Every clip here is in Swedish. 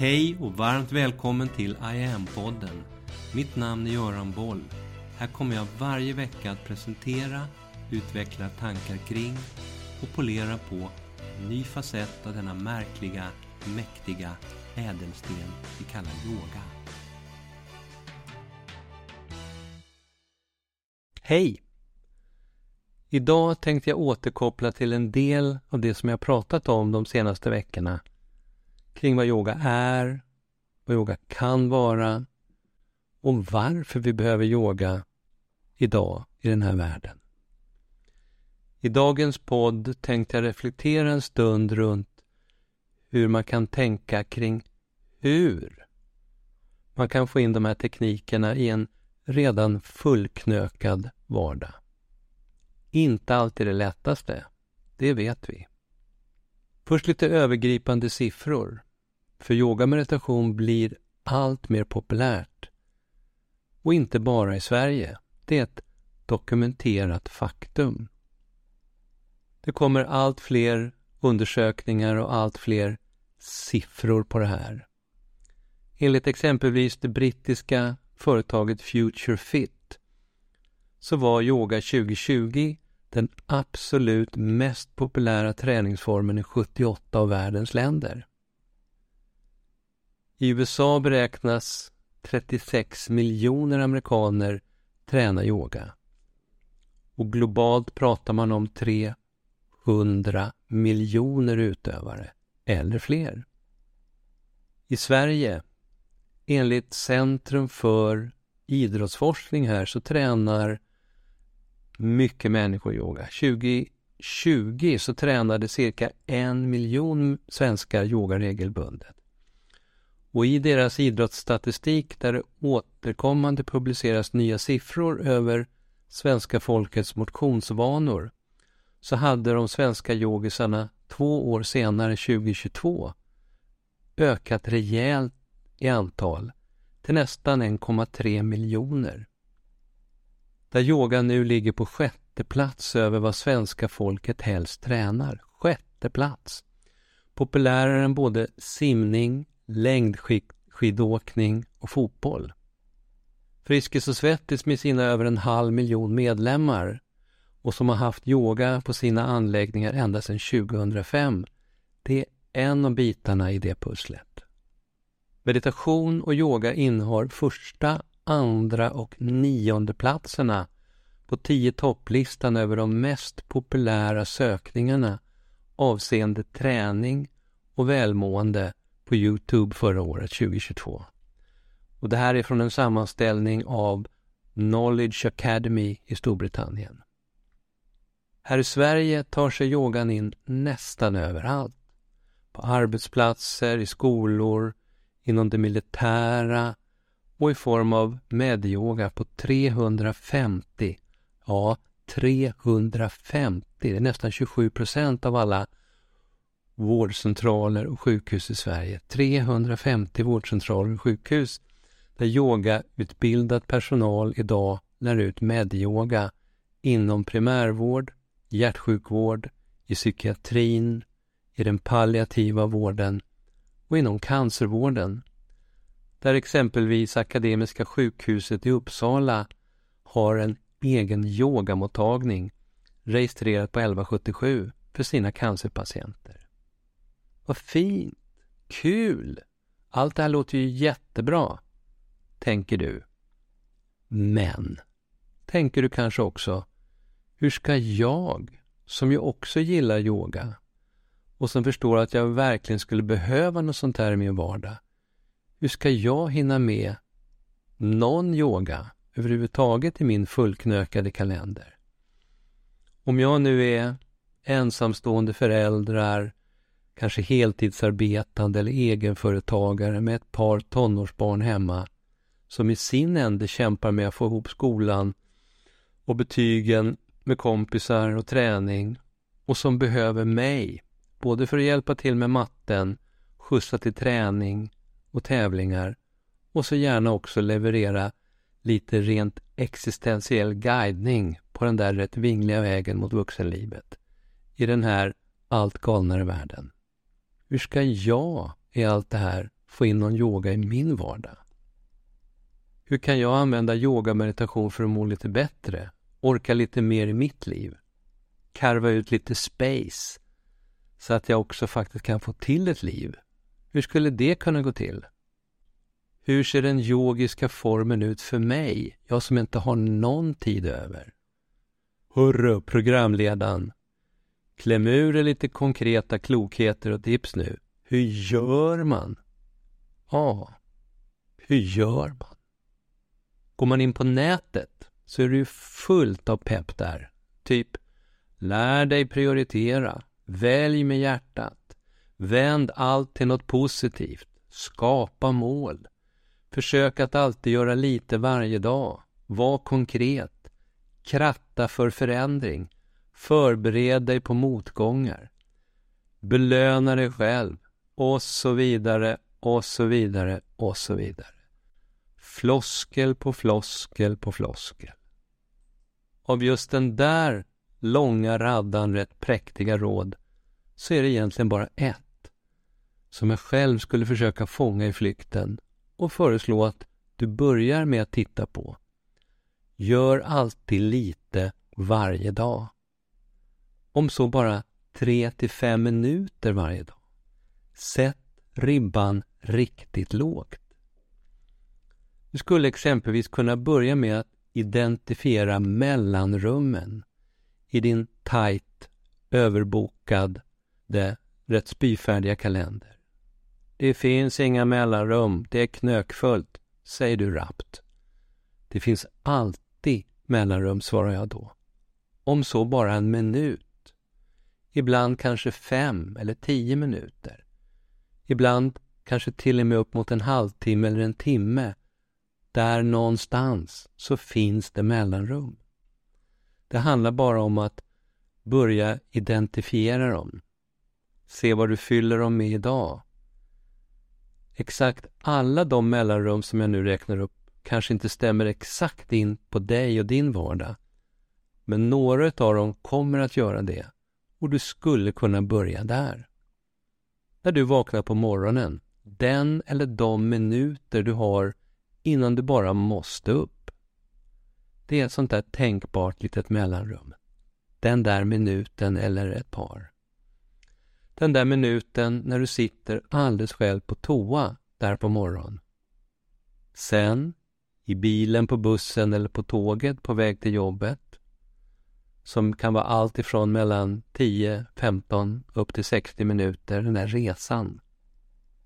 Hej och varmt välkommen till I am-podden. Mitt namn är Göran Boll. Här kommer jag varje vecka att presentera, utveckla tankar kring och polera på en ny facett av denna märkliga, mäktiga ädelsten vi kallar yoga. Hej! Idag tänkte jag återkoppla till en del av det som jag pratat om de senaste veckorna kring vad yoga är, vad yoga kan vara och varför vi behöver yoga idag i den här världen. I dagens podd tänkte jag reflektera en stund runt hur man kan tänka kring hur man kan få in de här teknikerna i en redan fullknökad vardag. Inte alltid det lättaste, det vet vi. Först lite övergripande siffror. För yoga meditation blir allt mer populärt. Och inte bara i Sverige. Det är ett dokumenterat faktum. Det kommer allt fler undersökningar och allt fler siffror på det här. Enligt exempelvis det brittiska företaget Future Fit så var yoga 2020 den absolut mest populära träningsformen i 78 av världens länder. I USA beräknas 36 miljoner amerikaner träna yoga. Och globalt pratar man om 300 miljoner utövare, eller fler. I Sverige, enligt Centrum för idrottsforskning här, så tränar mycket människor yoga. 2020 så tränade cirka en miljon svenskar yoga regelbundet. Och i deras idrottsstatistik där det återkommande publiceras nya siffror över svenska folkets motionsvanor så hade de svenska yogisarna två år senare, 2022, ökat rejält i antal till nästan 1,3 miljoner. Där yoga nu ligger på sjätte plats över vad svenska folket helst tränar. Sjätte plats! Populärare än både simning, längdskidåkning och fotboll. Friskis och Svettis med sina över en halv miljon medlemmar och som har haft yoga på sina anläggningar ända sedan 2005. Det är en av bitarna i det pusslet. Meditation och yoga innehar första, andra och nionde platserna på tio topplistan över de mest populära sökningarna avseende träning och välmående på Youtube förra året, 2022. Och det här är från en sammanställning av Knowledge Academy i Storbritannien. Här i Sverige tar sig yogan in nästan överallt. På arbetsplatser, i skolor, inom det militära och i form av medyoga på 350, ja 350, det är nästan 27 procent av alla vårdcentraler och sjukhus i Sverige. 350 vårdcentraler och sjukhus där yogautbildad personal idag lär ut medyoga inom primärvård, hjärtsjukvård, i psykiatrin, i den palliativa vården och inom cancervården. Där exempelvis Akademiska sjukhuset i Uppsala har en egen yogamottagning registrerad på 1177 för sina cancerpatienter. Vad fint! Kul! Allt det här låter ju jättebra, tänker du. Men, tänker du kanske också, hur ska jag, som ju också gillar yoga och som förstår att jag verkligen skulle behöva något sånt här i min vardag, hur ska jag hinna med någon yoga överhuvudtaget i min fullknökade kalender? Om jag nu är ensamstående föräldrar, kanske heltidsarbetande eller egenföretagare med ett par tonårsbarn hemma som i sin ände kämpar med att få ihop skolan och betygen med kompisar och träning och som behöver mig, både för att hjälpa till med matten, skjutsa till träning och tävlingar och så gärna också leverera lite rent existentiell guidning på den där rätt vingliga vägen mot vuxenlivet i den här allt galnare världen. Hur ska jag i allt det här få in någon yoga i min vardag? Hur kan jag använda yoga meditation för att må lite bättre? Orka lite mer i mitt liv? Karva ut lite space så att jag också faktiskt kan få till ett liv? Hur skulle det kunna gå till? Hur ser den yogiska formen ut för mig, jag som inte har någon tid över? Hurra, programledaren! Kläm ur dig lite konkreta klokheter och tips nu. Hur gör man? Ja, hur gör man? Går man in på nätet så är det ju fullt av pepp där. Typ, lär dig prioritera, välj med hjärtat, vänd allt till något positivt, skapa mål, försök att alltid göra lite varje dag, var konkret, kratta för förändring, förbered dig på motgångar, belöna dig själv och så vidare och så vidare och så vidare. Floskel på floskel på floskel. Av just den där långa raddan rätt präktiga råd så är det egentligen bara ett som jag själv skulle försöka fånga i flykten och föreslå att du börjar med att titta på. Gör alltid lite varje dag. Om så bara tre till fem minuter varje dag. Sätt ribban riktigt lågt. Du skulle exempelvis kunna börja med att identifiera mellanrummen i din tajt, överbokade, rätt spyfärdiga kalender. Det finns inga mellanrum, det är knökfullt, säger du rappt. Det finns alltid mellanrum, svarar jag då. Om så bara en minut. Ibland kanske fem eller tio minuter. Ibland kanske till och med upp mot en halvtimme eller en timme. Där någonstans så finns det mellanrum. Det handlar bara om att börja identifiera dem. Se vad du fyller dem med idag. Exakt alla de mellanrum som jag nu räknar upp kanske inte stämmer exakt in på dig och din vardag. Men några av dem kommer att göra det och du skulle kunna börja där. När du vaknar på morgonen, den eller de minuter du har innan du bara måste upp. Det är ett sånt där tänkbart litet mellanrum. Den där minuten eller ett par. Den där minuten när du sitter alldeles själv på toa där på morgonen. Sen, i bilen, på bussen eller på tåget på väg till jobbet, som kan vara allt ifrån mellan 10, 15 upp till 60 minuter, den där resan.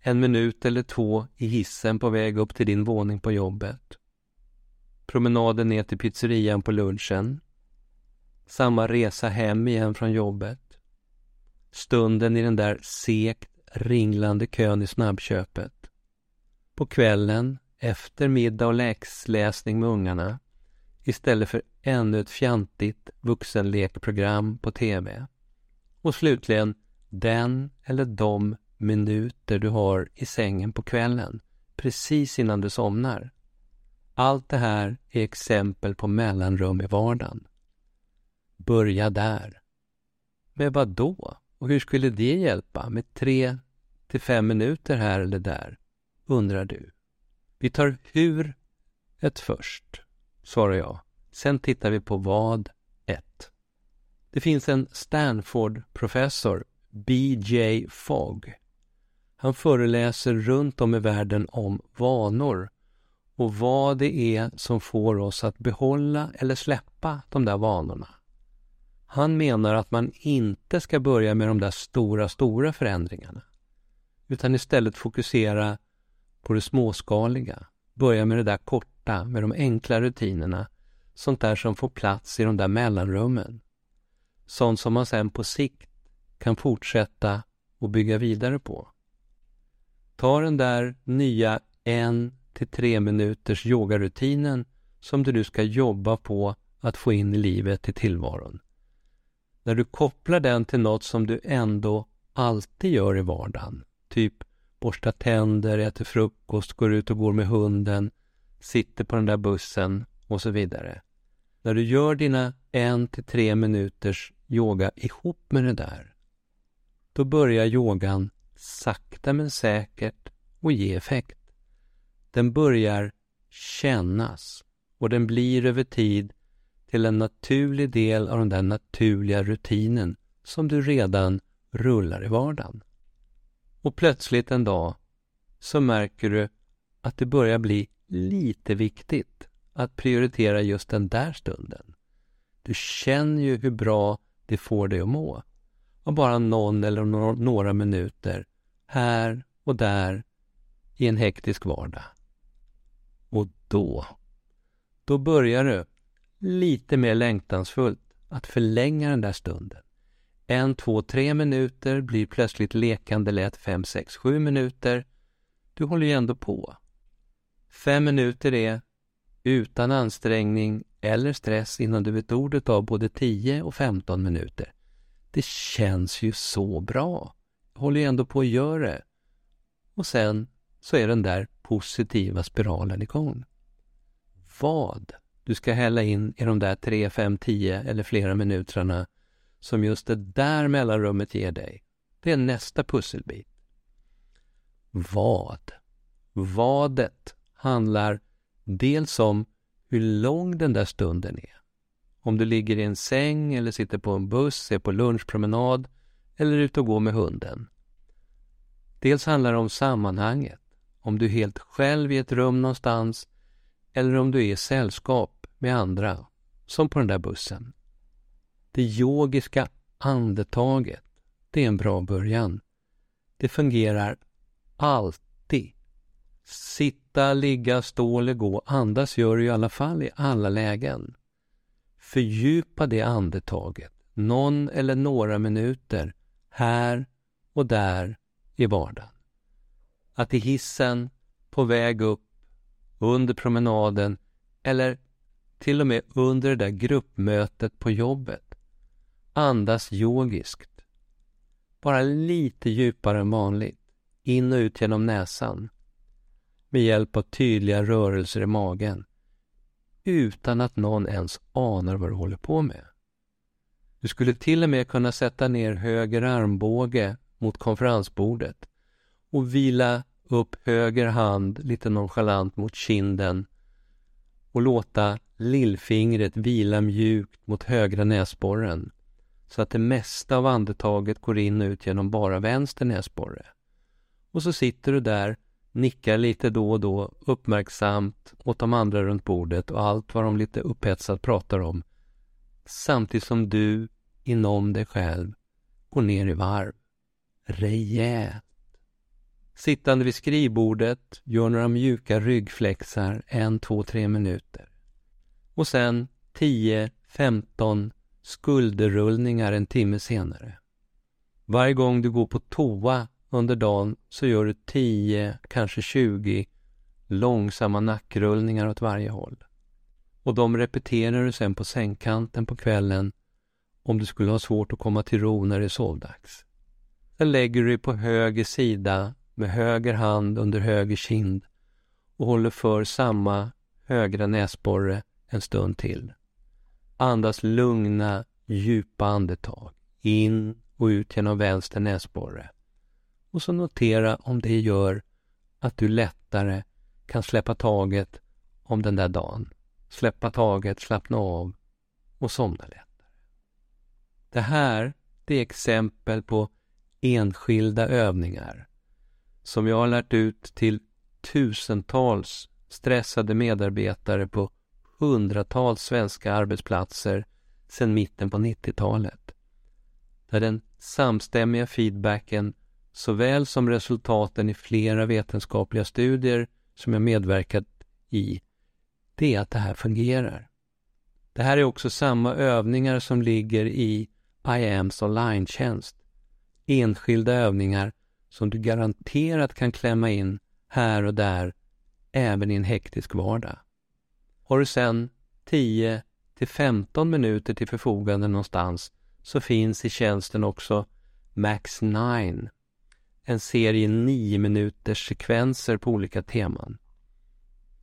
En minut eller två i hissen på väg upp till din våning på jobbet. Promenaden ner till pizzerian på lunchen. Samma resa hem igen från jobbet. Stunden i den där sekt ringlande kön i snabbköpet. På kvällen, efter middag och läxläsning med ungarna, istället för ännu ett fjantigt vuxenlekprogram på TV. Och slutligen den eller de minuter du har i sängen på kvällen, precis innan du somnar. Allt det här är exempel på mellanrum i vardagen. Börja där. Med vad då? Och hur skulle det hjälpa med tre till fem minuter här eller där? Undrar du. Vi tar hur ett först svarar jag. Sen tittar vi på vad ett. Det finns en Stanford-professor, B.J. Fogg. Han föreläser runt om i världen om vanor och vad det är som får oss att behålla eller släppa de där vanorna. Han menar att man inte ska börja med de där stora, stora förändringarna utan istället fokusera på det småskaliga. Börja med det där korta med de enkla rutinerna, sånt där som får plats i de där mellanrummen. Sånt som man sen på sikt kan fortsätta och bygga vidare på. Ta den där nya en till tre minuters yogarutinen som du nu ska jobba på att få in i livet, i tillvaron. När du kopplar den till något som du ändå alltid gör i vardagen, typ borsta tänder, äter frukost, går ut och går med hunden, sitter på den där bussen och så vidare. När du gör dina en till tre minuters yoga ihop med det där, då börjar yogan sakta men säkert och ge effekt. Den börjar kännas och den blir över tid till en naturlig del av den där naturliga rutinen som du redan rullar i vardagen. Och plötsligt en dag så märker du att det börjar bli lite viktigt att prioritera just den där stunden. Du känner ju hur bra det får dig att må. Och bara någon eller några minuter här och där i en hektisk vardag. Och då, då börjar du lite mer längtansfullt att förlänga den där stunden. En, två, tre minuter blir plötsligt lekande lätt fem, sex, sju minuter. Du håller ju ändå på. Fem minuter är utan ansträngning eller stress innan du vet ordet av både 10 och 15 minuter. Det känns ju så bra. Jag håller ju ändå på att göra det. Och sen så är den där positiva spiralen igång. Vad du ska hälla in i de där 3, 5, 10 eller flera minuterna som just det där mellanrummet ger dig, det är nästa pusselbit. Vad? Vadet handlar dels om hur lång den där stunden är. Om du ligger i en säng eller sitter på en buss, är på lunchpromenad eller ute och går med hunden. Dels handlar det om sammanhanget, om du är helt själv i ett rum någonstans eller om du är i sällskap med andra, som på den där bussen. Det yogiska andetaget, det är en bra början. Det fungerar alltid. Sitta, ligga, stå eller gå, andas gör du i alla fall i alla lägen. Fördjupa det andetaget, någon eller några minuter, här och där i vardagen. Att i hissen, på väg upp, under promenaden eller till och med under det där gruppmötet på jobbet. Andas yogiskt. Bara lite djupare än vanligt. In och ut genom näsan. Med hjälp av tydliga rörelser i magen. Utan att någon ens anar vad du håller på med. Du skulle till och med kunna sätta ner höger armbåge mot konferensbordet och vila upp höger hand lite nonchalant mot kinden och låta lillfingret vila mjukt mot högra näsborren så att det mesta av andetaget går in och ut genom bara vänster näsborre. Och så sitter du där, nickar lite då och då uppmärksamt åt de andra runt bordet och allt vad de lite upphetsat pratar om samtidigt som du inom dig själv går ner i varv. Rejält. Sittande vid skrivbordet, gör några mjuka ryggflexar en, två, tre minuter. Och sen 10, 15 skulderrullningar en timme senare. Varje gång du går på toa under dagen så gör du 10, kanske 20 långsamma nackrullningar åt varje håll. Och de repeterar du sen på sängkanten på kvällen om du skulle ha svårt att komma till ro när det är sovdags. Sen lägger du dig på höger sida med höger hand under höger kind och håller för samma högra näsborre en stund till. Andas lugna, djupa andetag in och ut genom vänster näsborre. Och så notera om det gör att du lättare kan släppa taget om den där dagen. Släppa taget, slappna av och somna lättare. Det här det är exempel på enskilda övningar som jag har lärt ut till tusentals stressade medarbetare på hundratals svenska arbetsplatser sedan mitten på 90-talet. Där den samstämmiga feedbacken såväl som resultaten i flera vetenskapliga studier som jag medverkat i, det är att det här fungerar. Det här är också samma övningar som ligger i IAMs online-tjänst. Enskilda övningar som du garanterat kan klämma in här och där, även i en hektisk vardag. Har du sen 10 till 15 minuter till förfogande någonstans så finns i tjänsten också Max 9, en serie nio minuters sekvenser på olika teman.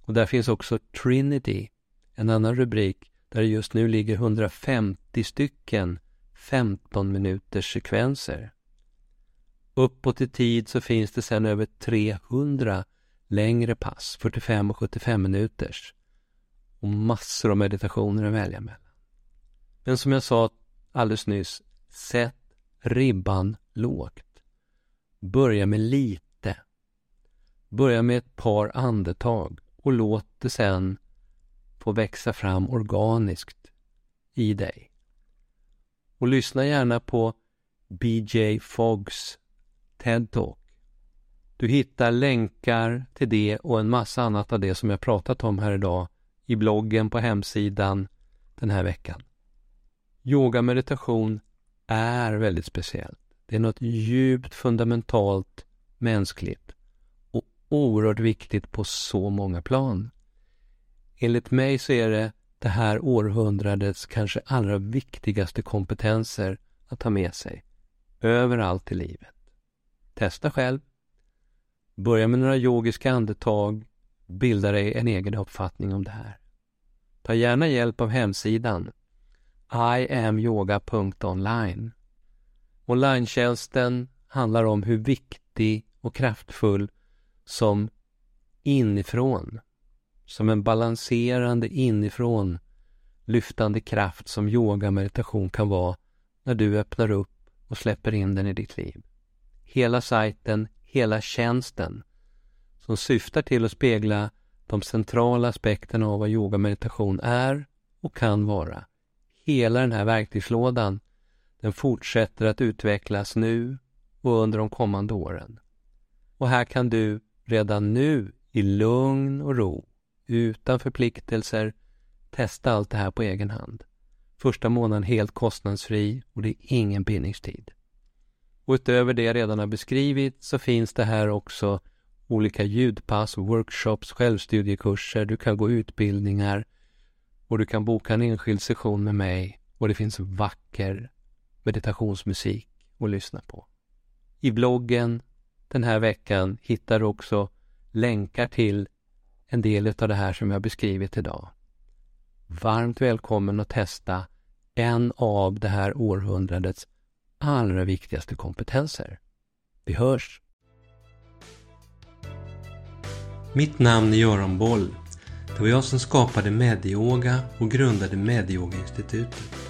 Och där finns också Trinity, en annan rubrik där det just nu ligger 150 stycken 15 minuters sekvenser. Uppåt i tid så finns det sedan över 300 längre pass, 45 och 75 minuters. Och massor av meditationer att välja mellan. Men som jag sa alldeles nyss, sätt ribban lågt. Börja med lite. Börja med ett par andetag och låt det sen få växa fram organiskt i dig. Och lyssna gärna på BJ Foggs TED-talk. Du hittar länkar till det och en massa annat av det som jag pratat om här idag i bloggen på hemsidan den här veckan. Yoga meditation är väldigt speciellt. Det är något djupt fundamentalt mänskligt och oerhört viktigt på så många plan. Enligt mig så är det det här århundradets kanske allra viktigaste kompetenser att ta med sig överallt i livet. Testa själv. Börja med några yogiska andetag. Bilda dig en egen uppfattning om det här. Ta gärna hjälp av hemsidan iamyoga.online. Online-tjänsten handlar om hur viktig och kraftfull som inifrån, som en balanserande inifrån lyftande kraft som yoga meditation kan vara när du öppnar upp och släpper in den i ditt liv. Hela sajten, hela tjänsten som syftar till att spegla de centrala aspekterna av vad yoga meditation är och kan vara hela den här verktygslådan, den fortsätter att utvecklas nu och under de kommande åren. Och här kan du redan nu i lugn och ro, utan förpliktelser, testa allt det här på egen hand. Första månaden helt kostnadsfri och det är ingen bindningstid. Och utöver det jag redan har beskrivit så finns det här också olika ljudpass, workshops, självstudiekurser, du kan gå utbildningar, och du kan boka en enskild session med mig och det finns vacker meditationsmusik att lyssna på. I bloggen den här veckan hittar du också länkar till en del av det här som jag beskrivit idag. Varmt välkommen att testa en av det här århundradets allra viktigaste kompetenser. Vi hörs! Mitt namn är Göran Boll det var jag som skapade Medyoga och grundade Medyoga-institutet.